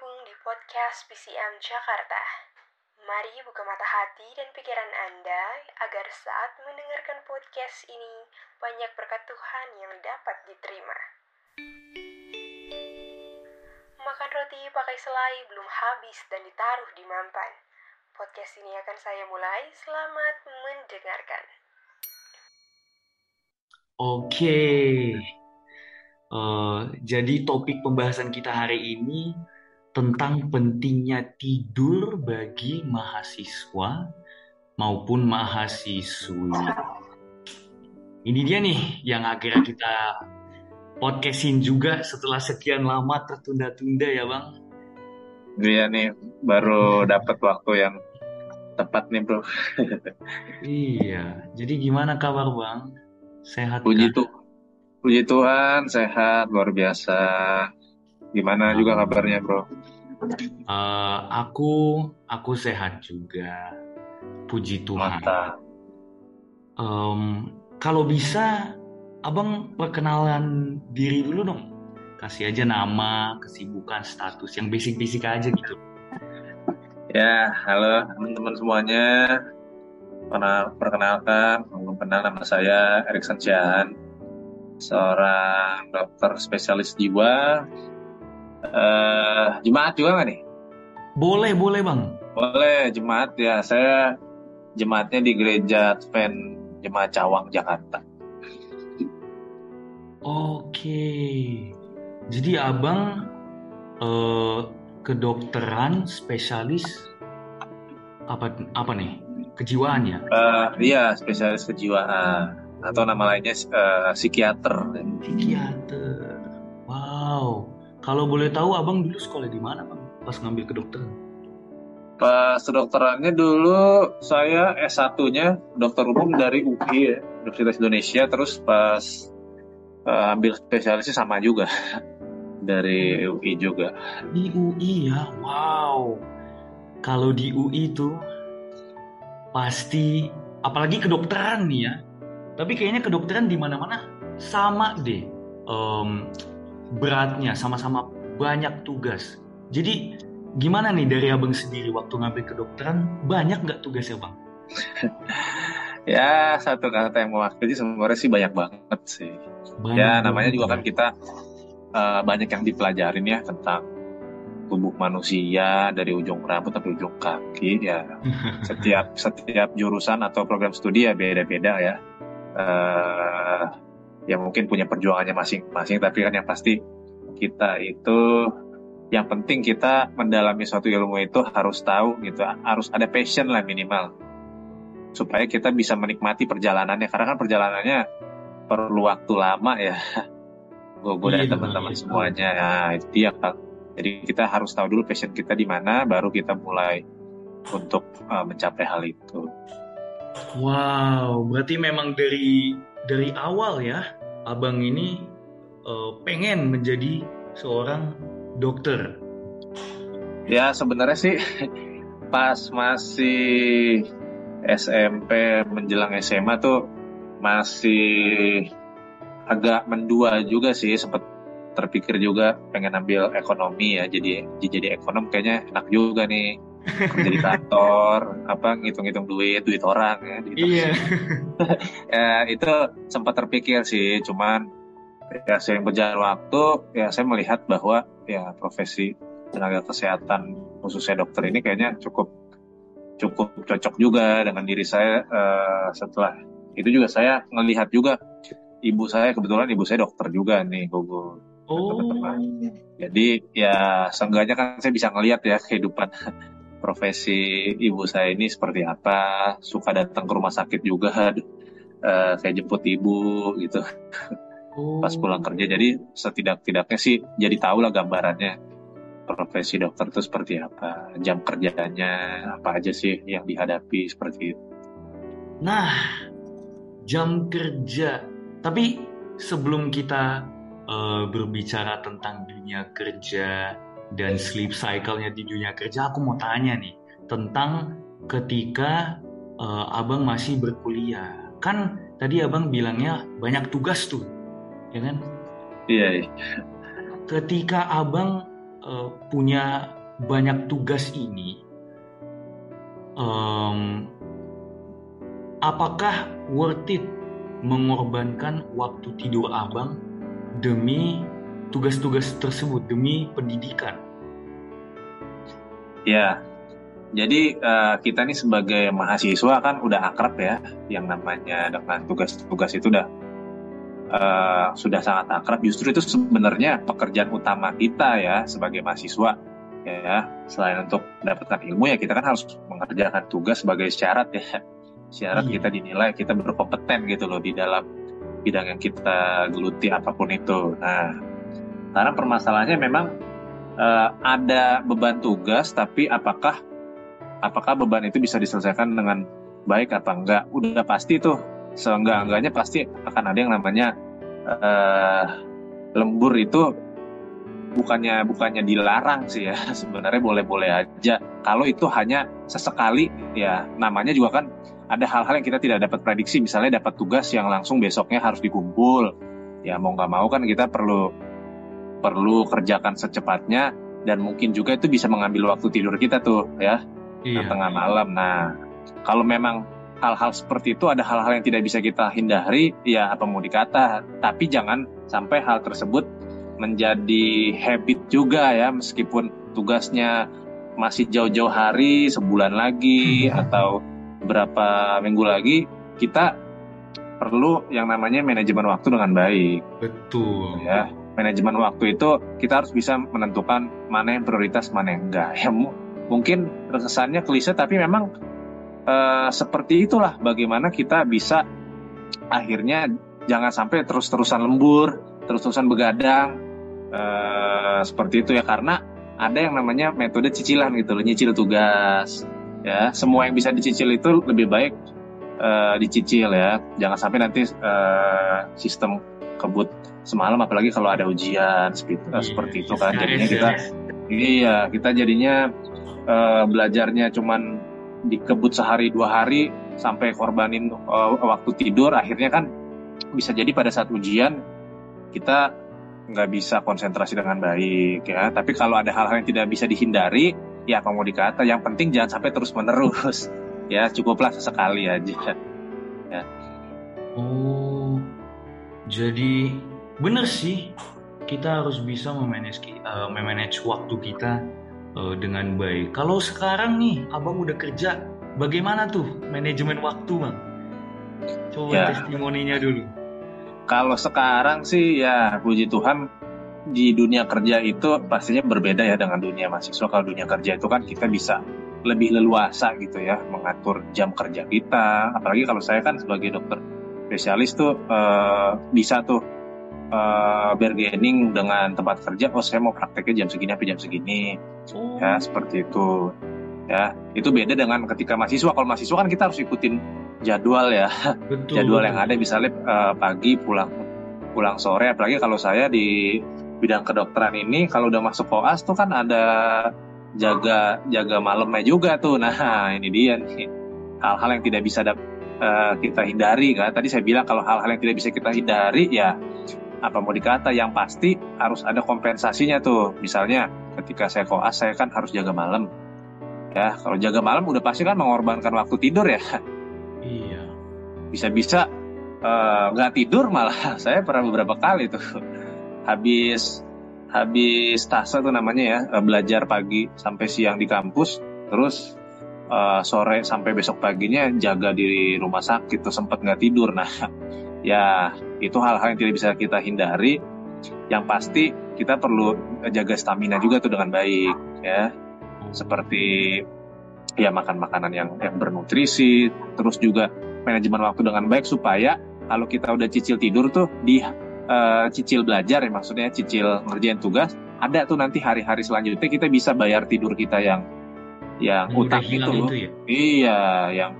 bergabung di podcast PCM Jakarta. Mari buka mata hati dan pikiran Anda agar saat mendengarkan podcast ini banyak berkat Tuhan yang dapat diterima. Makan roti pakai selai belum habis dan ditaruh di mampan. Podcast ini akan saya mulai. Selamat mendengarkan. Oke, Eh, jadi topik pembahasan kita hari ini tentang pentingnya tidur bagi mahasiswa maupun mahasiswi. Ini dia nih yang akhirnya kita podcastin juga setelah sekian lama tertunda-tunda ya bang. Iya nih, baru dapat waktu yang tepat nih bro. iya, jadi gimana kabar bang? Sehat Puji kan? puji Tuhan, sehat luar biasa. Gimana juga kabarnya bro? Eh, aku aku sehat juga, puji Tuhan. Em, kalau bisa, abang perkenalan diri dulu dong. Kasih aja nama, kesibukan, status, yang basic-basic aja gitu. Ya, halo teman-teman semuanya. Pernah perkenalkan, belum kenal nama saya Erikson Chan, seorang dokter spesialis jiwa. Eh, jemaat juga nggak nih? Boleh, boleh bang. Boleh, jemaat ya. Saya jemaatnya di Gereja Advent Jemaat Cawang, Jakarta. Oke. Jadi abang eh, kedokteran spesialis apa apa nih? Kejiwaan ya? Eh, iya, spesialis kejiwaan atau nama lainnya eh, psikiater. Psikiater. Wow. Kalau boleh tahu abang dulu sekolah di mana bang? Pas ngambil kedokteran? Pas kedokterannya dulu saya S1-nya dokter umum dari UI ya, Universitas Indonesia. Terus pas eh, ambil spesialisnya sama juga dari UI juga. Di UI ya, wow. Kalau di UI itu pasti, apalagi kedokteran nih ya. Tapi kayaknya kedokteran di mana-mana sama deh em, beratnya, sama-sama banyak tugas. Jadi gimana nih dari abang sendiri waktu ngambil kedokteran banyak nggak tugasnya bang? Ya satu kata yang mewakili sebenarnya sih banyak banget sih. Banyak Ya namanya banget juga ya. kan kita eh, banyak yang dipelajarin ya tentang tubuh manusia dari ujung rambut sampai ujung kaki ya setiap setiap jurusan atau program studi ya beda-beda ya eh ya mungkin punya perjuangannya masing-masing tapi kan yang pasti kita itu yang penting kita mendalami suatu ilmu itu harus tahu gitu harus ada passion lah minimal. Supaya kita bisa menikmati perjalanannya karena kan perjalanannya perlu waktu lama ya. Gue gue dan teman-teman iya. semuanya. Ya itu dia kan jadi kita harus tahu dulu passion kita di mana baru kita mulai untuk uh, mencapai hal itu. Wow, berarti memang dari dari awal ya, abang ini eh, pengen menjadi seorang dokter. Ya sebenarnya sih pas masih SMP menjelang SMA tuh masih agak mendua juga sih sempat terpikir juga pengen ambil ekonomi ya jadi jadi ekonom kayaknya enak juga nih kerja di kantor apa ngitung-ngitung duit duit orang ya gitu. Iya. ya itu sempat terpikir sih cuman ya sering berjalan waktu ya saya melihat bahwa ya profesi tenaga kesehatan khususnya dokter ini kayaknya cukup cukup cocok juga dengan diri saya eh, setelah itu juga saya ngelihat juga ibu saya kebetulan ibu saya dokter juga nih Gogo Oh. jadi ya seenggaknya kan saya bisa ngelihat ya kehidupan profesi ibu saya ini seperti apa suka datang ke rumah sakit juga eh, saya jemput ibu gitu Oh. pas pulang kerja jadi setidak-tidaknya sih jadi tahu lah gambarannya profesi dokter itu seperti apa jam kerjanya apa aja sih yang dihadapi seperti itu Nah, jam kerja. Tapi sebelum kita eh, berbicara tentang dunia kerja dan sleep cycle-nya di dunia kerja, aku mau tanya nih tentang ketika eh, abang masih berkuliah. Kan tadi abang bilangnya banyak tugas tuh, ya kan? iya iya. Ketika abang uh, punya banyak tugas ini, um, apakah worth it mengorbankan waktu tidur abang demi tugas-tugas tersebut, demi pendidikan? Ya, jadi uh, kita nih sebagai mahasiswa kan udah akrab ya, yang namanya dengan tugas-tugas itu udah uh, sudah sangat akrab. Justru itu sebenarnya pekerjaan utama kita ya sebagai mahasiswa ya. Selain untuk mendapatkan ilmu ya kita kan harus mengerjakan tugas sebagai syarat ya. Syarat iya. kita dinilai kita berkompeten gitu loh di dalam bidang yang kita geluti apa pun itu. Nah, karena permasalahannya memang uh, ada beban tugas, tapi apakah apakah beban itu bisa diselesaikan dengan baik apa enggak? Udah pasti tuh seenggak-enggaknya pasti akan ada yang namanya uh, lembur itu bukannya bukannya dilarang sih ya. Sebenarnya boleh-boleh aja. Kalau itu hanya sesekali ya namanya juga kan ada hal-hal yang kita tidak dapat prediksi. Misalnya dapat tugas yang langsung besoknya harus dikumpul. Ya mau nggak mau kan kita perlu perlu kerjakan secepatnya dan mungkin juga itu bisa mengambil waktu tidur kita tuh ya iya. tengah malam. Nah, kalau memang hal-hal seperti itu ada hal-hal yang tidak bisa kita hindari, ya apa mau dikata. Tapi jangan sampai hal tersebut menjadi habit juga ya, meskipun tugasnya masih jauh-jauh hari, sebulan lagi hmm. atau berapa minggu lagi, kita perlu yang namanya manajemen waktu dengan baik. Betul. Ya, manajemen waktu itu kita harus bisa menentukan mana yang prioritas, mana yang enggak. Ya, mungkin kesannya klise tapi memang uh, seperti itulah bagaimana kita bisa akhirnya jangan sampai terus-terusan lembur, terus-terusan begadang uh, seperti itu ya karena ada yang namanya metode cicilan gitu loh, nyicil tugas. Ya, semua yang bisa dicicil itu lebih baik uh, dicicil ya. Jangan sampai nanti sistem kebut semalam apalagi kalau ada ujian seperti, uh, seperti itu kan. jadinya kita iya. kita jadinya uh, belajarnya cuman dikebut sehari dua hari sampai korbanin uh, waktu tidur. Akhirnya kan bisa jadi pada saat ujian kita nggak bisa konsentrasi dengan baik ya. Tapi kalau ada hal-hal yang tidak bisa dihindari ya apa mau dikata. Yang penting jangan sampai terus menerus ya. Cukuplah sesekali aja ya. Oh jadi bener sih kita harus bisa memanage uh, memanage waktu kita uh, dengan baik. Kalau sekarang nih, abang udah kerja, bagaimana tuh manajemen waktu, bang? Coba ya. testimoninya dulu. Kalau sekarang sih ya puji Tuhan di dunia kerja itu pastinya berbeda ya dengan dunia mahasiswa. Kalau dunia kerja itu kan kita bisa lebih leluasa gitu ya mengatur jam kerja kita. Apalagi kalau saya kan sebagai dokter spesialis tuh uh, bisa tuh uh, bargaining dengan tempat kerja oh saya mau prakteknya jam segini apa jam segini. Oh. ya seperti itu. Ya itu beda dengan ketika mahasiswa. Kalau mahasiswa kan kita harus ikutin jadwal ya. Betul, jadwal yang ada misalnya uh, pagi pulang pulang sore. Apalagi kalau saya di bidang kedokteran ini kalau udah masuk koas tuh kan ada jaga jaga malamnya juga tuh. Nah ini dia nih. Hal-hal yang tidak bisa uh, kita hindari. Kan tadi saya bilang kalau hal-hal yang tidak bisa kita hindari ya apa mau dikata? Yang pasti harus ada kompensasinya tuh. Misalnya ketika saya koas saya kan harus jaga malam. Ya kalau jaga malam udah pasti kan mengorbankan waktu tidur ya. Iya. Bisa-bisa eh, nggak uh, tidur malah. Saya pernah beberapa kali tuh. Habis habis tasa tuh namanya ya eh, belajar pagi sampai siang di kampus terus uh, sore sampai besok paginya jaga di rumah sakit tuh sempat nggak tidur. Nah ya itu hal-hal yang tidak bisa kita hindari. Yang pasti kita perlu jaga stamina juga tuh dengan baik ya. Seperti ya makan makanan yang yang bernutrisi terus juga manajemen waktu dengan baik supaya kalau kita udah cicil tidur tuh di uh, cicil belajar ya maksudnya cicil ngerjain tugas ada tuh nanti hari-hari selanjutnya kita bisa bayar tidur kita yang yang utang itu, itu ya? iya yang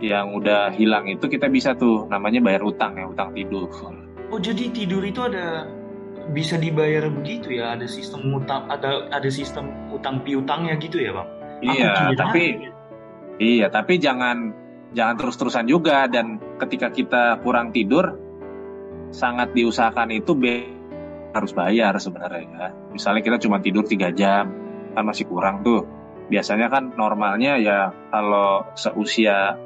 yang udah hilang itu kita bisa tuh namanya bayar utang ya utang tidur. Oh jadi tidur itu ada bisa dibayar begitu ya ada sistem utang ada ada sistem utang piutangnya gitu ya bang? Iya tapi iya tapi jangan jangan terus-terusan juga dan ketika kita kurang tidur sangat diusahakan itu harus bayar sebenarnya ya. Misalnya kita cuma tidur tiga jam, kan masih kurang tuh. Biasanya kan normalnya ya kalau seusia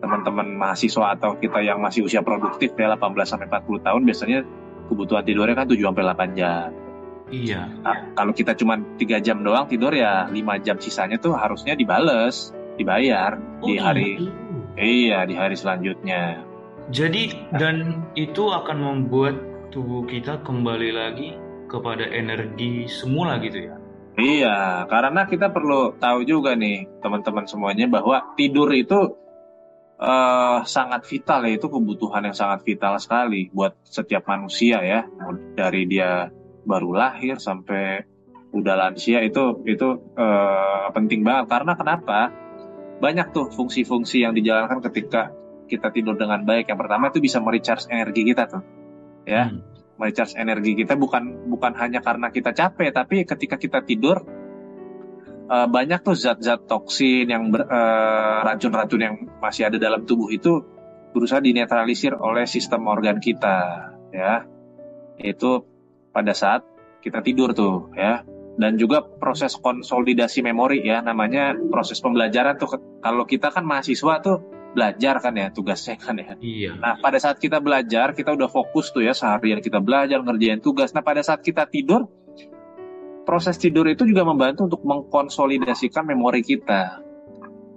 teman-teman mahasiswa atau kita yang masih usia produktif ya 18 sampai 40 tahun biasanya kebutuhan tidurnya kan 7 sampai 8 jam. Iya. Nah, kalau kita cuma tiga jam doang tidur ya 5 jam sisanya tuh harusnya dibales, dibayar Oh, di hari gitu. iya di hari selanjutnya. Jadi dan itu akan membuat tubuh kita kembali lagi kepada energi semula gitu ya. Iya, karena kita perlu tahu juga nih teman-teman semuanya bahwa tidur itu eh, sangat vital ya, itu kebutuhan yang sangat vital sekali buat setiap manusia ya, dari dia baru lahir sampai udah lansia itu itu eh, penting banget karena kenapa? Banyak tuh fungsi-fungsi yang dijalankan ketika kita tidur dengan baik. Yang pertama itu bisa merecharge energi kita tuh, ya Hmm. merecharge energi kita bukan bukan hanya karena kita capek tapi ketika kita tidur eh, banyak tuh zat-zat toksin yang ber- eh, racun-racun yang masih ada dalam tubuh itu berusaha dinetralisir oleh sistem organ kita ya itu pada saat kita tidur tuh ya dan juga proses konsolidasi memori ya namanya proses pembelajaran tuh kalau kita kan mahasiswa tuh belajar kan ya tugasnya kan ya Iya. Nah, pada saat kita belajar, kita udah fokus tuh ya seharian kita belajar ngerjain tugas. Nah, pada saat kita tidur, proses tidur itu juga membantu untuk mengkonsolidasikan memori kita.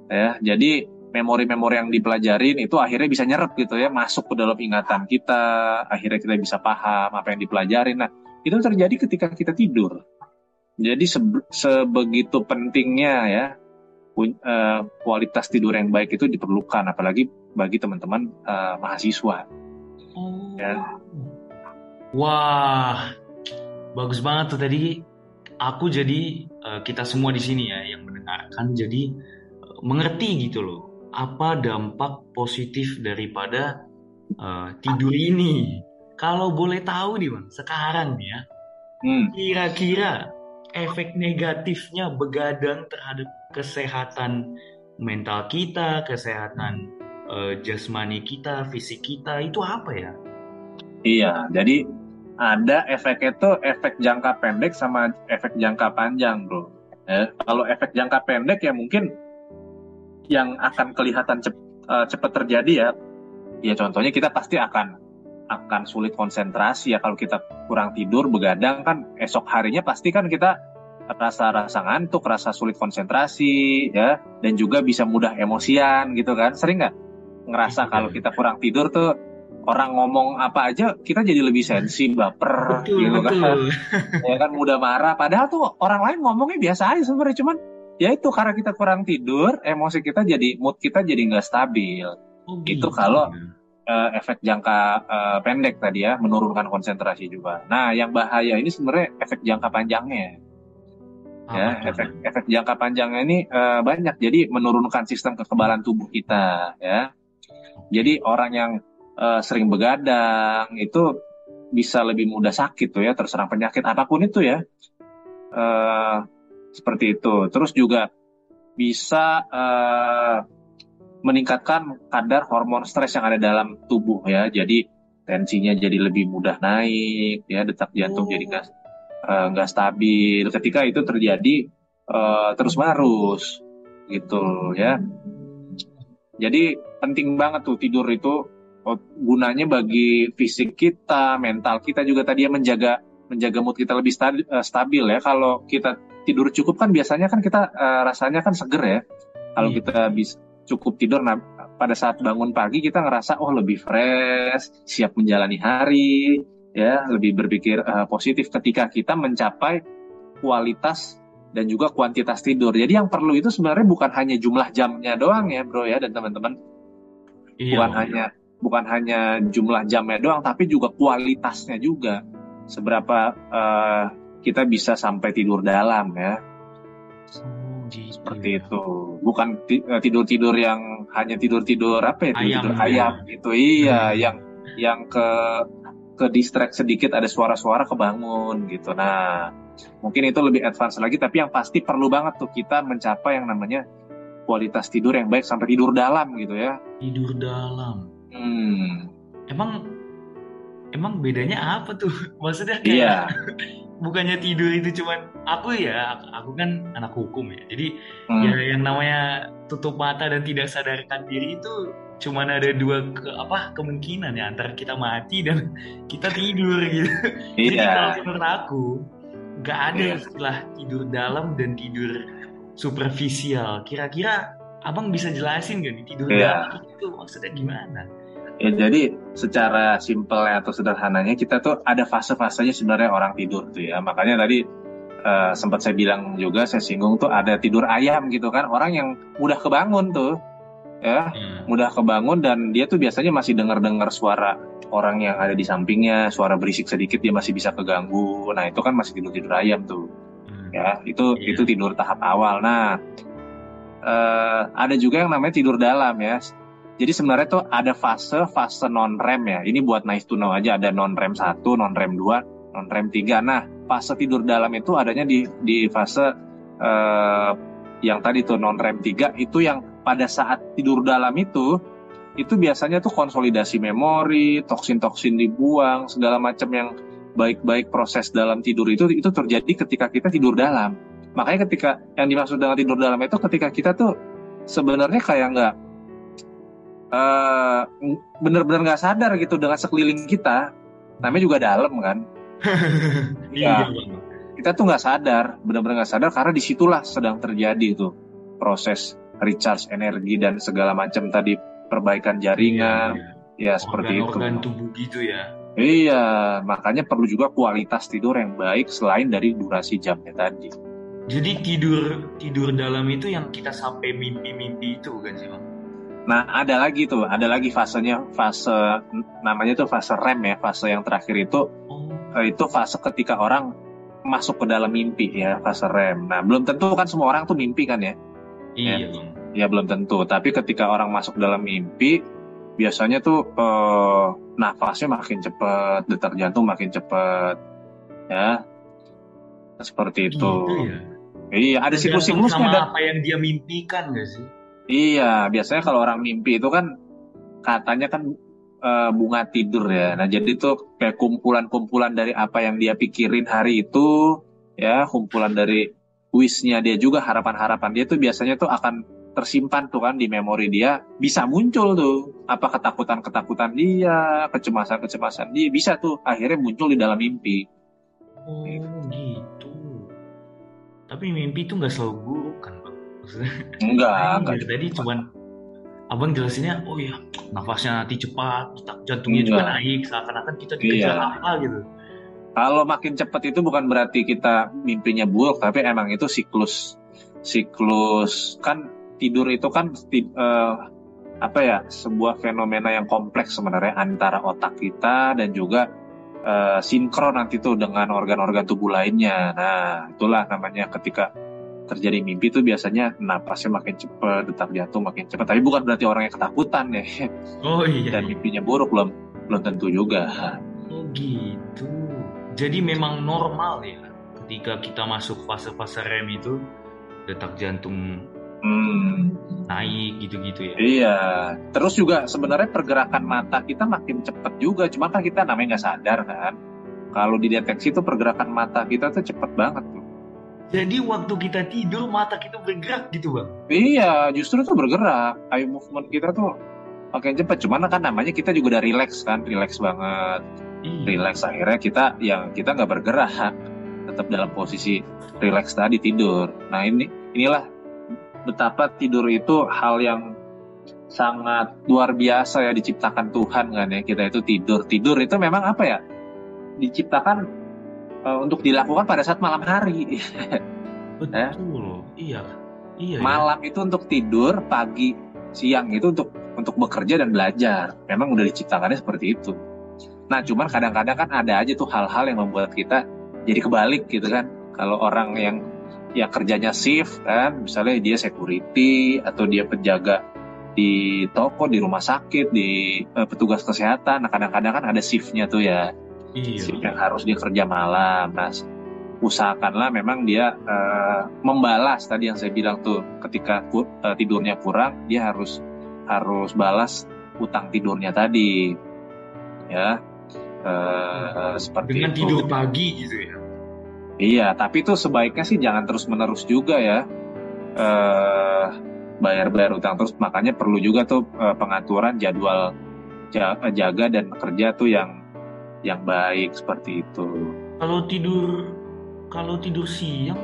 Ya, jadi memori-memori yang dipelajarin itu akhirnya bisa nyerap gitu ya, masuk ke dalam ingatan kita, akhirnya kita bisa paham apa yang dipelajarin. Nah, itu terjadi ketika kita tidur. Jadi sebe- sebegitu pentingnya ya eh, kualitas tidur yang baik itu diperlukan, apalagi bagi teman-teman eh, mahasiswa. Oh. Ya. Wah, bagus banget tuh tadi. Aku jadi eh, kita semua di sini ya yang mendengarkan jadi eh, mengerti gitu loh apa dampak positif daripada eh, tidur ini. Kalau boleh tahu nih bang, sekarang nih ya, Hmm. kira-kira efek negatifnya begadang terhadap kesehatan mental kita, kesehatan eh, jasmani kita, fisik kita itu apa ya? Iya, jadi ada efeknya tuh efek jangka pendek sama efek jangka panjang, bro. Ya, kalau efek jangka pendek ya mungkin yang akan kelihatan cep- eh, cepat terjadi ya, ya contohnya kita pasti akan akan sulit konsentrasi ya kalau kita kurang tidur begadang kan esok harinya pasti kan kita rasa-rasa ngantuk, rasa sulit konsentrasi ya dan juga bisa mudah emosian gitu kan. Sering nggak ngerasa Iya. kalau kita kurang tidur tuh orang ngomong apa aja kita jadi lebih sensi baper Betul, gitu kan. betul. ya kan mudah marah. Padahal tuh orang lain ngomongnya biasa aja sebenarnya cuman ya itu karena kita kurang tidur emosi kita jadi mood kita jadi nggak stabil. Oh, Itu gitu. kalau- ya. Eh, efek jangka eh, pendek tadi ya menurunkan konsentrasi juga. Nah yang bahaya ini sebenarnya efek jangka panjangnya. Ya Apa tuh? efek efek jangka panjangnya ini eh, banyak. Jadi menurunkan sistem kekebalan tubuh kita ya. Jadi orang yang eh, sering begadang itu bisa lebih mudah sakit tuh ya terserang penyakit apa pun itu ya. Eh, seperti itu. Terus juga bisa eh, meningkatkan kadar hormon stres yang ada dalam tubuh ya. Jadi tensinya jadi lebih mudah naik ya detak jantung Oh. jadi nggak eh, nggak stabil. Ketika itu terjadi eh, terus menerus gitu ya. Jadi penting banget tuh tidur itu oh, gunanya bagi fisik kita mental kita juga tadi ya menjaga menjaga mood kita lebih stabil, stabil ya kalau kita tidur cukup kan biasanya kan kita eh, rasanya kan seger ya kalau Iya. kita bisa cukup tidur nah pada saat bangun pagi kita ngerasa oh lebih fresh siap menjalani hari ya lebih berpikir eh, positif ketika kita mencapai kualitas dan juga kuantitas tidur jadi yang perlu itu sebenarnya bukan hanya jumlah jamnya doang ya bro ya dan teman-teman Iya, bukan Bang. hanya bukan hanya jumlah jamnya doang tapi juga kualitasnya juga. Seberapa eh, kita bisa sampai tidur dalam ya. Oh, gitu seperti ya. itu. Bukan tidur tidur yang hanya tidur tidur apa ya tidur tidur Ayam, ayam gitu. Iya Hmm. yang yang ke ke distract sedikit ada suara-suara kebangun gitu. Nah mungkin itu lebih advance lagi tapi yang pasti perlu banget tuh kita mencapai yang namanya kualitas tidur yang baik sampai tidur dalam gitu ya. Tidur dalam. Hmm. Emang emang bedanya apa tuh? Maksudnya kayak Iya, bukannya tidur itu cuman aku ya, aku kan anak hukum ya. Jadi hmm, ya yang namanya tutup mata dan tidak sadarkan diri itu cuman ada dua ke, apa kemungkinan ya antara kita mati dan kita tidur gitu. Jadi kalau iya, menurut aku nggak ada iya. istilah tidur dalam dan tidur superficial. Kira-kira abang bisa jelasin gak nih tidur Iya. dalam itu maksudnya gimana? Ya, jadi secara simpelnya atau sederhananya kita tuh ada fase-fasenya sebenarnya orang tidur tuh ya. Makanya tadi eh, sempat saya bilang juga saya singgung tuh ada tidur ayam gitu kan. Orang yang mudah kebangun tuh ya, Ya. mudah kebangun dan dia tuh biasanya masih dengar-dengar suara orang yang ada di sampingnya, suara berisik sedikit dia masih bisa keganggu. Nah, itu kan masih tidur-tidur ayam tuh. Hmm. Ya, itu Iya. itu tidur tahap awal. Nah, eh, ada juga yang namanya tidur dalam ya. Jadi sebenarnya tuh ada fase fase non REM ya. Ini buat nice to know aja ada non REM 1, non REM 2, non REM 3. Nah, fase tidur dalam itu adanya di di fase eh, yang tadi tuh non REM 3 itu yang pada saat tidur dalam itu itu biasanya tuh konsolidasi memori, toksin-toksin dibuang, segala macam yang baik-baik proses dalam tidur itu itu terjadi ketika kita tidur dalam. Makanya ketika yang dimaksud dengan tidur dalam itu ketika kita tuh sebenarnya kayak nggak eh, bener-bener nggak sadar gitu dengan sekeliling kita. Namanya juga dalam kan. Iya, Ya. Kita tuh nggak sadar, bener-bener nggak sadar karena di situlah sedang terjadi tuh proses recharge energi dan segala macam tadi perbaikan jaringan, Iya, ya seperti itu. Organ-organ tubuh gitu ya. Iya, makanya perlu juga kualitas tidur yang baik selain dari durasi jamnya tadi. Jadi tidur tidur dalam itu yang kita sampai mimpi-mimpi itu kan sih bang? Nah, ada lagi tuh, ada lagi fasenya, fase namanya tuh fase REM ya, fase yang terakhir itu Oh, eh, itu fase ketika orang masuk ke dalam mimpi ya, fase REM. Nah, belum tentu kan semua orang tuh mimpi kan ya? iya bang. Ya belum tentu, tapi ketika orang masuk dalam mimpi, biasanya tuh eh, nafasnya makin cepat, detak jantung makin cepat, ya, seperti itu. Gitu ya. Iya, ada siklus-siklusnya. dan- apa yang dia mimpikan gak sih? Iya, biasanya kalau orang mimpi itu kan katanya kan eh, bunga tidur ya. Nah, jadi tuh kayak kumpulan-kumpulan dari apa yang dia pikirin hari itu, ya, kumpulan dari wishnya dia juga, harapan-harapan dia tuh biasanya tuh akan tersimpan tuh kan di memori dia, bisa muncul tuh apa ketakutan-ketakutan dia, kecemasan-kecemasan dia, bisa tuh akhirnya muncul di dalam mimpi. Oh gitu. Tapi mimpi itu nggak selalu buruk kan? Maksudnya Enggak, Tadi enggak. tadi cuman abang jelasinnya, oh ya nafasnya nanti cepat, detak jantungnya juga Enggak. naik, seakan-akan kita dikejar Iya. apa gitu. Kalau makin cepat itu bukan berarti kita mimpinya buruk, tapi emang itu siklus siklus kan tidur itu kan eh, apa ya sebuah fenomena yang kompleks sebenarnya antara otak kita dan juga eh, sinkron nanti tuh dengan organ-organ tubuh lainnya. Nah itulah namanya ketika terjadi mimpi itu biasanya napasnya makin cepat, detak jantung makin cepat. Tapi bukan berarti orangnya ketakutan ya Oh iya. dan mimpinya buruk belum belum tentu juga. Oh gitu. Jadi memang normal ya ketika kita masuk fase-fase REM itu detak jantung Hmm. naik gitu-gitu ya. Iya, terus juga sebenarnya pergerakan mata kita makin cepat juga, cuma kan kita namanya nggak sadar kan. Kalau dideteksi tuh pergerakan mata kita tuh cepet banget. Jadi waktu kita tidur mata kita bergerak gitu bang. Iya, justru tuh bergerak. Eye movement kita tuh makin cepat. Cuman kan namanya kita juga udah relax kan, relax banget. Iya. Relax akhirnya kita yang kita nggak bergerak, tetap dalam posisi relax tadi tidur. Nah ini inilah betapa tidur itu hal yang sangat luar biasa ya diciptakan Tuhan kan ya kita itu tidur tidur itu memang apa ya diciptakan eh, untuk dilakukan pada saat malam hari Betul. Iya. Iya. ya. malam itu untuk tidur pagi siang itu untuk untuk bekerja dan belajar memang udah diciptakannya seperti itu nah cuman kadang-kadang kan ada aja tuh hal-hal yang membuat kita jadi kebalik gitu kan kalau orang yang ya kerjanya shift kan misalnya dia security atau dia penjaga di toko di rumah sakit di eh, petugas kesehatan nah kadang-kadang kan ada shiftnya tuh ya Iya. shift yang harus dia kerja malam. Nah, usahakanlah memang dia eh, membalas tadi yang saya bilang tuh ketika eh, tidurnya kurang dia harus harus balas utang tidurnya tadi. Ya. uh, seperti dengan itu. tidur pagi gitu ya Iya, tapi itu sebaiknya sih jangan terus-menerus juga ya. Uh, bayar-bayar utang terus, makanya perlu juga tuh uh, pengaturan jadwal jaga dan kerja tuh yang yang baik seperti itu. Kalau tidur kalau tidur siang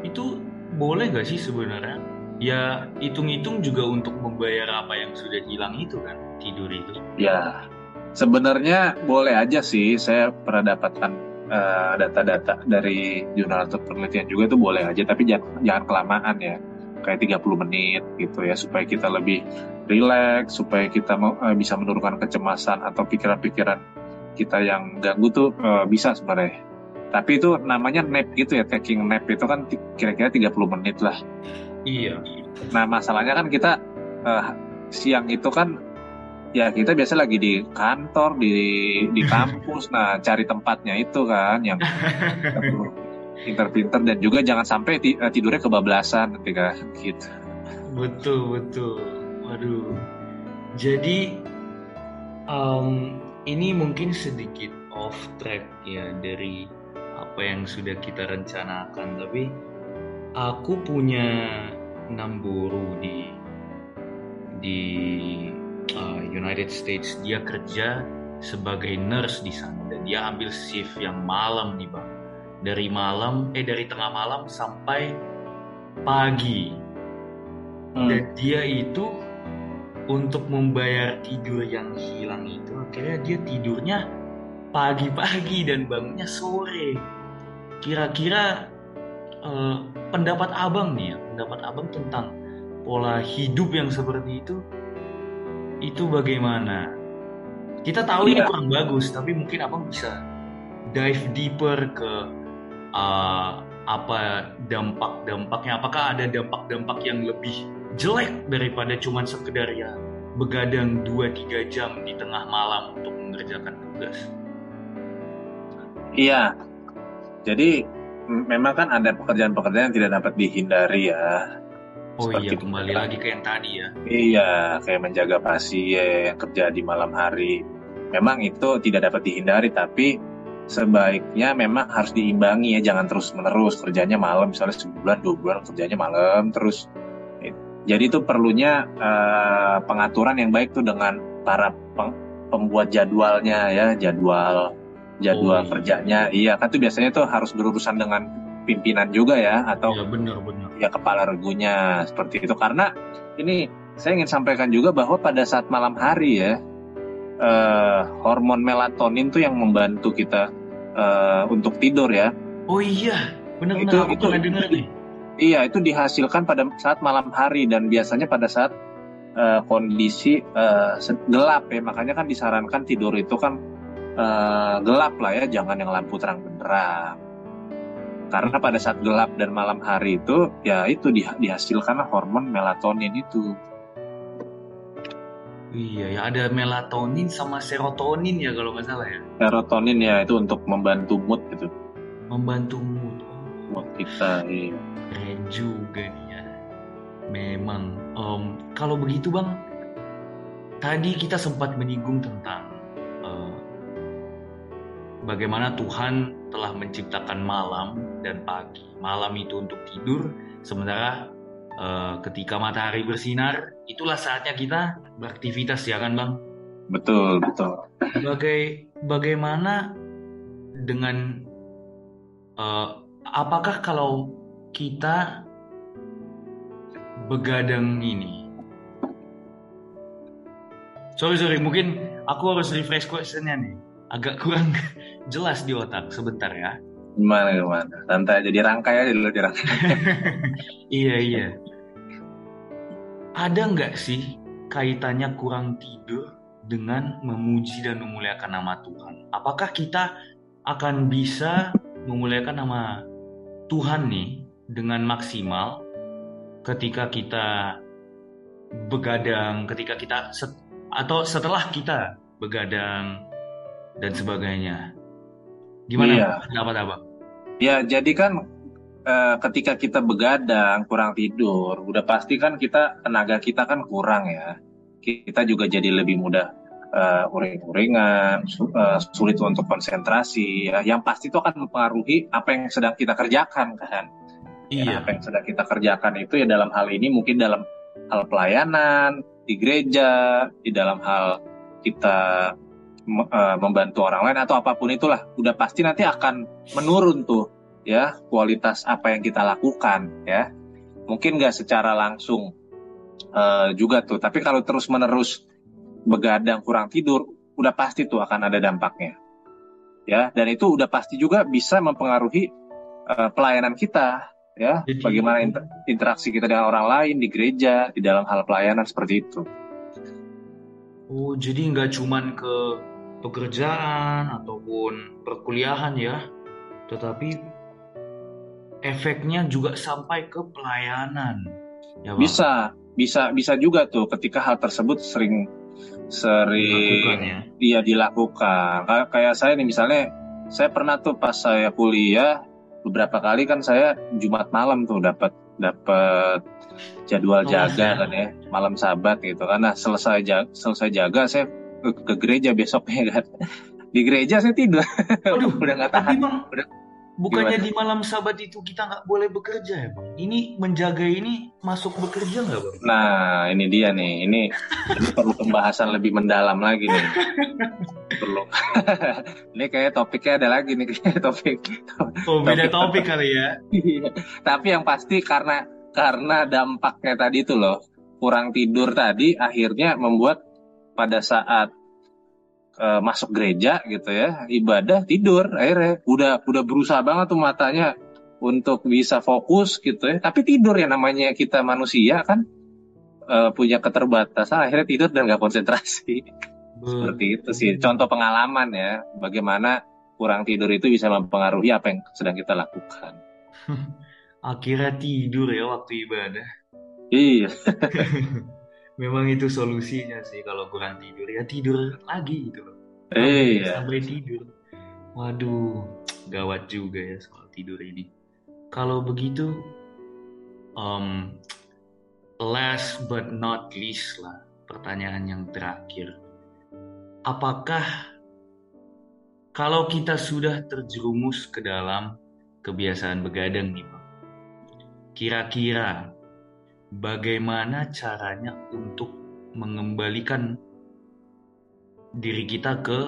itu boleh gak sih sebenarnya? Ya hitung-hitung juga untuk membayar apa yang sudah hilang itu kan tidur itu. Ya sebenarnya boleh aja sih. Saya pernah dapatkan uh, data-data dari jurnal atau penelitian juga itu boleh aja, tapi jangan, jangan kelamaan ya. Kayak 30 menit gitu ya supaya kita lebih rileks, supaya kita uh, bisa menurunkan kecemasan atau pikiran-pikiran kita yang ganggu tuh uh, bisa sebenarnya. Tapi itu namanya nap gitu ya, taking nap itu kan kira-kira 30 menit lah. Iya. Nah masalahnya kan kita uh, siang itu kan ya kita biasa lagi di kantor di di kampus nah cari tempatnya itu kan yang pinter-pinter dan juga jangan sampai eh, tidurnya kebablasan ketika gitu betul betul waduh jadi um, ini mungkin sedikit off track ya dari apa yang sudah kita rencanakan tapi aku punya enam guru di di uh, United States. Dia kerja sebagai nurse di sana dan dia ambil shift yang malam nih bang. Dari malam eh dari tengah malam sampai pagi. Hmm. dan dia itu untuk membayar tidur yang hilang itu akhirnya dia tidurnya pagi-pagi dan bangunnya sore kira-kira uh, pendapat abang nih ya pendapat abang tentang pola hidup yang seperti itu itu bagaimana? Kita tahu yeah. ini iya. kurang bagus, tapi mungkin abang bisa dive deeper ke uh, apa dampak-dampaknya. Apakah ada dampak-dampak yang lebih jelek daripada cuman sekedar ya begadang 2-3 jam di tengah malam untuk mengerjakan tugas? Iya, jadi memang kan ada pekerjaan-pekerjaan yang tidak dapat dihindari ya Oh iya, kembali lagi ke yang tadi ya. Iya, kayak menjaga pasien, kerja di malam hari. Memang itu tidak dapat dihindari, tapi sebaiknya memang harus diimbangi ya, jangan terus-menerus kerjanya malam, misalnya sebulan, dua bulan kerjanya malam terus. Jadi itu perlunya uh, pengaturan yang baik tuh dengan para pembuat jadwalnya ya, jadwal jadwal oh, iya. kerjanya. Iya, kan tuh biasanya tuh harus berurusan dengan pimpinan juga ya atau ya, benar, benar. ya kepala regunya seperti itu karena ini saya ingin sampaikan juga bahwa pada saat malam hari ya uh, hormon melatonin tuh yang membantu kita uh, untuk tidur ya oh iya benar-benar itu, aku itu, pernah dengar nih iya itu dihasilkan pada saat malam hari dan biasanya pada saat uh, kondisi uh, gelap ya makanya kan disarankan tidur itu kan uh, gelap lah ya jangan yang lampu terang benderang karena pada saat gelap dan malam hari itu ya itu di, dihasilkan hormon melatonin itu. Iya ya ada melatonin sama serotonin ya kalau nggak salah ya. Serotonin ya itu untuk membantu mood gitu. Membantu mood. Mood kita. Iya. Keren juga nih ya. Memang um, kalau begitu bang, tadi kita sempat menyinggung tentang uh, bagaimana Tuhan telah menciptakan malam dan pagi. Malam itu untuk tidur, sementara uh, ketika matahari bersinar, itulah saatnya kita beraktivitas ya kan bang? Betul betul. Bagai bagaimana dengan uh, apakah kalau kita begadang ini? Sorry sorry, mungkin aku harus refresh questionnya nih. Agak kurang jelas di otak sebentar ya. Gimana gimana? Santai aja dirangkai aja dulu dirangkai. iya iya. Ada nggak sih kaitannya kurang tidur dengan memuji dan memuliakan nama Tuhan? Apakah kita akan bisa memuliakan nama Tuhan nih dengan maksimal ketika kita begadang, ketika kita set, atau setelah kita begadang dan sebagainya. Gimana iya. pendapat abang? Ya jadi kan e, ketika kita begadang kurang tidur, udah pasti kan kita tenaga kita kan kurang ya. Kita juga jadi lebih mudah uh, uring-uringan, uh, sulit untuk konsentrasi. Ya. Yang pasti itu akan mempengaruhi apa yang sedang kita kerjakan kan. Ya, iya. Ya, apa yang sedang kita kerjakan itu ya dalam hal ini mungkin dalam hal pelayanan di gereja, di dalam hal kita uh, membantu orang lain atau apa pun itulah, udah pasti nanti akan menurun tuh ya kualitas apa yang kita lakukan ya. Mungkin nggak secara langsung uh, juga tuh, tapi kalau terus menerus begadang kurang tidur, udah pasti tuh akan ada dampaknya. Ya, dan itu udah pasti juga bisa mempengaruhi uh, pelayanan kita, ya. Jadi, bagaimana inter interaksi kita dengan orang lain di gereja, di dalam hal pelayanan seperti itu. Oh, jadi nggak cuman ke pekerjaan ataupun perkuliahan ya, tetapi efeknya juga sampai ke pelayanan. Ya, Bisa, bisa, bisa juga tuh ketika hal tersebut sering sering ya? dia dilakukan. Kayak, kayak saya nih misalnya, saya pernah tuh pas saya kuliah beberapa kali kan saya Jumat malam tuh dapat dapat jadwal oh, jaga ya. kan ya malam sabat gitu kan nah selesai jaga, selesai jaga saya ke, ke gereja besoknya kan di gereja saya tidur Aduh, udah nggak tahan udah Bukannya Gimana? di malam sabat itu kita nggak boleh bekerja ya bang? Ini menjaga ini masuk bekerja nggak bang? Nah ini dia nih, ini, ini perlu pembahasan lebih mendalam lagi nih. perlu. ini kayak topiknya ada lagi nih kayak topik. Oh beda topik, topik kali ya. Iya. Tapi yang pasti karena karena dampaknya tadi itu loh kurang tidur tadi akhirnya membuat pada saat uh, masuk gereja gitu ya ibadah tidur akhirnya udah udah berusaha banget tuh matanya untuk bisa fokus gitu ya. Tapi tidur ya namanya kita manusia kan uh, punya keterbatasan akhirnya tidur dan nggak konsentrasi. Hmm. seperti itu sih. Contoh pengalaman ya bagaimana kurang tidur itu bisa mempengaruhi apa yang sedang kita lakukan. Akhirnya tidur ya waktu ibadah. Iya memang itu solusinya sih kalau kurang tidur. Ya tidur lagi gitu loh. Eh, iya. sampai tidur. Waduh gawat juga ya soal tidur ini. Kalau begitu um, last but not least lah pertanyaan yang terakhir. Apakah kalau kita sudah terjerumus ke dalam kebiasaan begadang nih Bang kira-kira bagaimana caranya untuk mengembalikan diri kita ke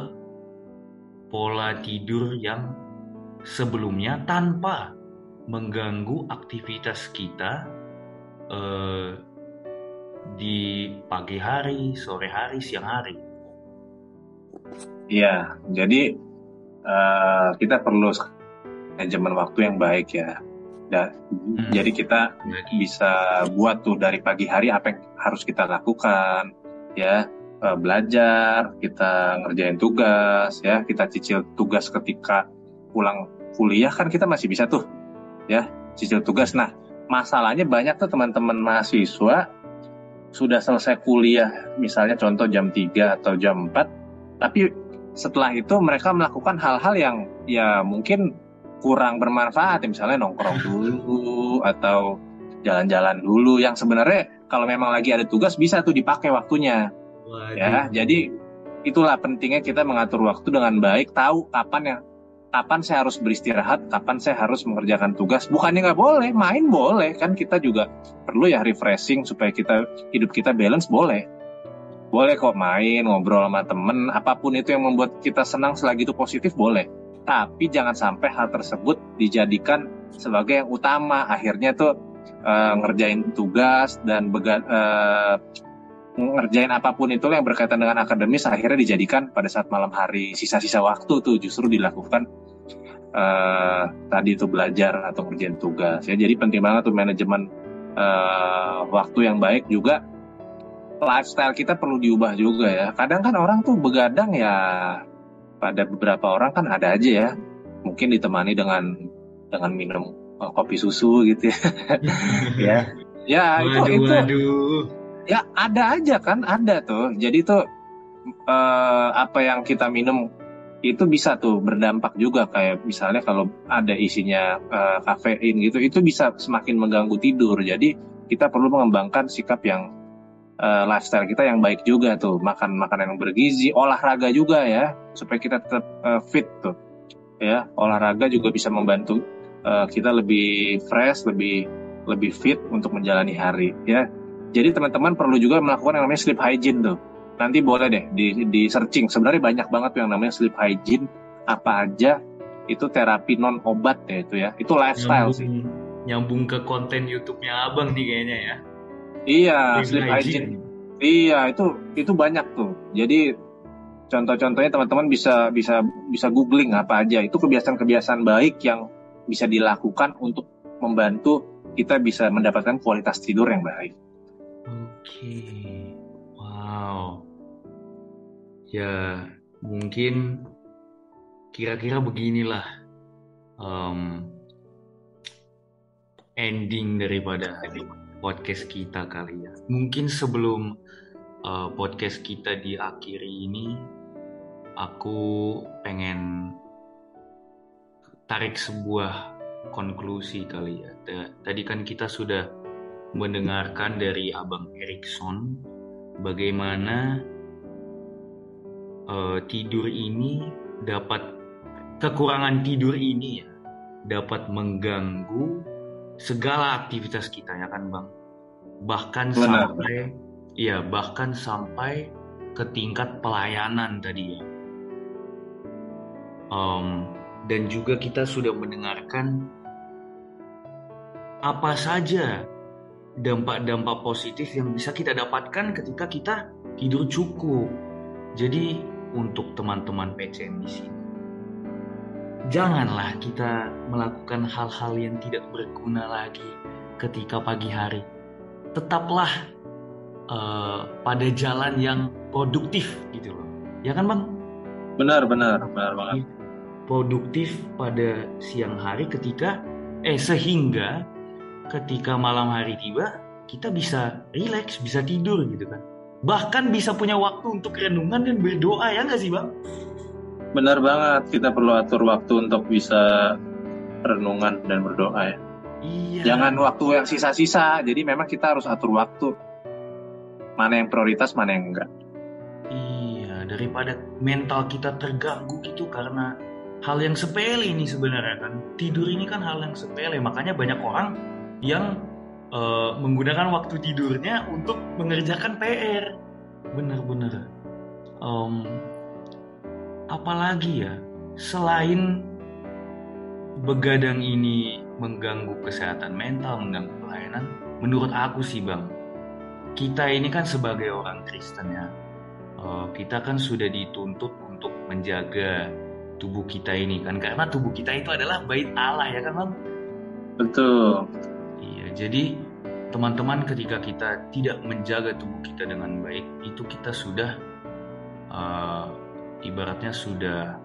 pola tidur yang sebelumnya tanpa mengganggu aktivitas kita eh, di pagi hari, sore hari, siang hari. Iya, jadi uh, kita perlu manajemen waktu yang baik ya. Hmm. jadi kita bisa buat tuh dari pagi hari apa yang harus kita lakukan, ya uh, belajar, kita ngerjain tugas, ya kita cicil tugas ketika pulang kuliah kan kita masih bisa tuh, ya cicil tugas. Nah masalahnya banyak tuh teman-teman mahasiswa sudah selesai kuliah, misalnya contoh jam 3 atau jam 4, tapi setelah itu mereka melakukan hal-hal yang ya mungkin kurang bermanfaat misalnya nongkrong dulu atau jalan-jalan dulu yang sebenarnya kalau memang lagi ada tugas bisa tuh dipakai waktunya. Waduh. ya jadi itulah pentingnya kita mengatur waktu dengan baik tahu kapan yang kapan saya harus beristirahat kapan saya harus mengerjakan tugas. Bukannya nggak boleh main boleh. Kan kita juga perlu ya refreshing supaya kita hidup kita balance boleh. Boleh kok main ngobrol sama temen apa pun itu yang membuat kita senang selagi itu positif boleh tapi jangan sampai hal tersebut dijadikan sebagai yang utama. Akhirnya tuh uh, ngerjain tugas dan bega, uh, ngerjain apa pun itu yang berkaitan dengan akademis akhirnya dijadikan pada saat malam hari sisa-sisa waktu tuh justru dilakukan uh, tadi itu belajar atau ngerjain tugas. Ya jadi penting banget tuh manajemen uh, waktu yang baik juga. Lifestyle kita perlu diubah juga ya. Kadang kan orang tuh begadang ya pada beberapa orang kan ada aja ya. Mungkin ditemani dengan dengan minum uh, kopi susu gitu ya. Ya. Ya waduh, itu. itu waduh. ya ada aja kan ada tuh. Jadi tuh uh, apa yang kita minum itu bisa tuh berdampak juga. Kayak misalnya kalau ada isinya uh, kafein gitu itu bisa semakin mengganggu tidur. Jadi kita perlu mengembangkan sikap yang uh, lifestyle kita yang baik juga tuh. Makan makanan yang bergizi olahraga juga ya supaya kita tetap uh, fit tuh. Ya olahraga juga bisa membantu uh, kita lebih fresh lebih lebih fit untuk menjalani hari ya. Jadi teman-teman perlu juga melakukan yang namanya sleep hygiene tuh. Nanti boleh deh di, di searching. Sebenarnya banyak banget yang namanya sleep hygiene. Apa aja itu terapi non obat ya itu ya. Itu lifestyle nyambung, sih. nyambung ke konten YouTube-nya abang nih kayaknya ya Iya, sleep, hygiene. Iya, itu itu banyak tuh. Jadi contoh-contohnya teman-teman bisa bisa bisa googling apa aja. Itu kebiasaan-kebiasaan baik yang bisa dilakukan untuk membantu kita bisa mendapatkan kualitas tidur yang baik. Oke. Wow. Ya, mungkin kira-kira beginilah um, ending daripada podcast kita kali ya. Mungkin sebelum uh, podcast kita diakhiri ini, aku pengen tarik sebuah konklusi kali ya. Tadi kan kita sudah mendengarkan dari Abang Erikson bagaimana uh, tidur ini dapat kekurangan tidur ini ya dapat mengganggu segala aktivitas kita ya kan bang? Bahkan Benar. sampai iya bahkan sampai ke tingkat pelayanan tadi ya. Um, dan juga kita sudah mendengarkan apa saja dampak-dampak positif yang bisa kita dapatkan ketika kita tidur cukup. Jadi untuk teman-teman PCM di sini janganlah kita melakukan hal-hal yang tidak berguna lagi ketika pagi hari. Tetaplah uh, pada jalan yang produktif gitu loh. Ya kan bang? Benar, benar, benar banget. Produktif pada siang hari ketika, eh sehingga ketika malam hari tiba, kita bisa rileks, bisa tidur gitu kan. Bahkan bisa punya waktu untuk renungan dan berdoa ya nggak sih bang? Benar banget, kita perlu atur waktu untuk bisa renungan dan berdoa ya. Iya. Jangan waktu yang sisa-sisa, jadi memang kita harus atur waktu. Mana yang prioritas, mana yang enggak. Iya, daripada mental kita terganggu gitu karena hal yang sepele ini sebenarnya kan. Tidur ini kan hal yang sepele, makanya banyak orang yang uh, menggunakan waktu tidurnya untuk mengerjakan PR. Bener-bener. Um, apalagi ya selain begadang ini mengganggu kesehatan mental, mengganggu pelayanan, menurut aku sih bang, kita ini kan sebagai orang Kristen ya, eh, kita kan sudah dituntut untuk menjaga tubuh kita ini kan, karena tubuh kita itu adalah bait Allah ya kan bang? Betul. Iya, jadi teman-teman ketika kita tidak menjaga tubuh kita dengan baik, itu kita sudah uh, ibaratnya sudah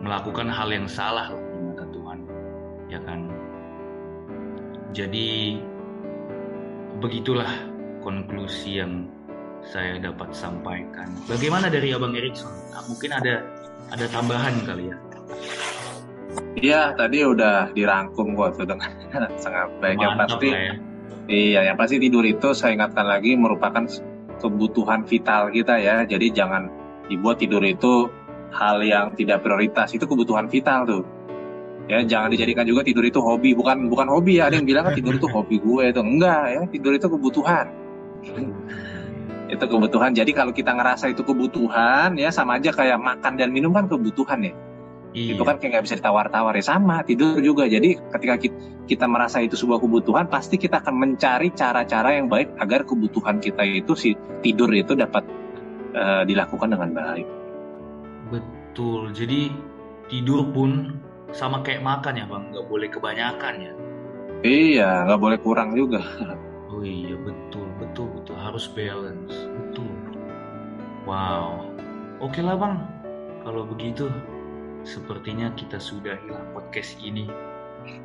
melakukan hal yang salah di mata Tuhan ya kan jadi begitulah konklusi yang saya dapat sampaikan bagaimana dari Abang Erikson nah, mungkin ada ada tambahan kali ya Iya, tadi udah dirangkum kok tuh dengan sangat baik. yang pasti, ya. iya, yang pasti tidur itu saya ingatkan lagi merupakan kebutuhan vital kita ya. Jadi jangan dibuat tidur itu hal yang tidak prioritas. Itu kebutuhan vital tuh. Ya jangan dijadikan juga tidur itu hobi. Bukan bukan hobi ya. Ada yang bilang kan tidur itu hobi gue itu. Enggak ya. Tidur itu kebutuhan. Itu kebutuhan. Jadi kalau kita ngerasa itu kebutuhan ya sama aja kayak makan dan minum kan kebutuhan ya. Iya. itu kan kayak nggak bisa ditawar-tawar ya. Sama tidur juga. Jadi ketika kita, kita merasa itu sebuah kebutuhan pasti kita akan mencari cara-cara yang baik agar kebutuhan kita itu si tidur itu dapat uh, dilakukan dengan baik. Betul. Jadi tidur pun sama kayak makan ya bang, nggak boleh kebanyakan ya. Iya, nggak boleh kurang juga. Oh iya betul, betul, betul harus balance, betul. Wow, oke lah bang. Kalau begitu, sepertinya kita sudah hilang podcast ini.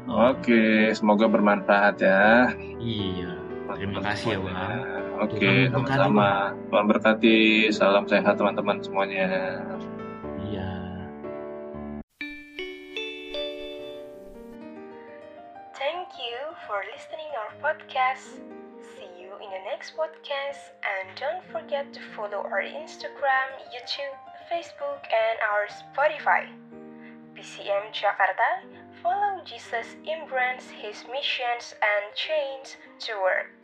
Oke, semoga bermanfaat ya. Iya, terima kasih ya bang. Oke, sama-sama. Tuhan berkati. Salam sehat teman-teman semuanya. Iya. Thank you for listening our podcast. See you in the next podcast. And don't forget to follow our Instagram, YouTube, Facebook, and our Spotify. PCM Jakarta, follow Jesus embrace his missions and chains to work.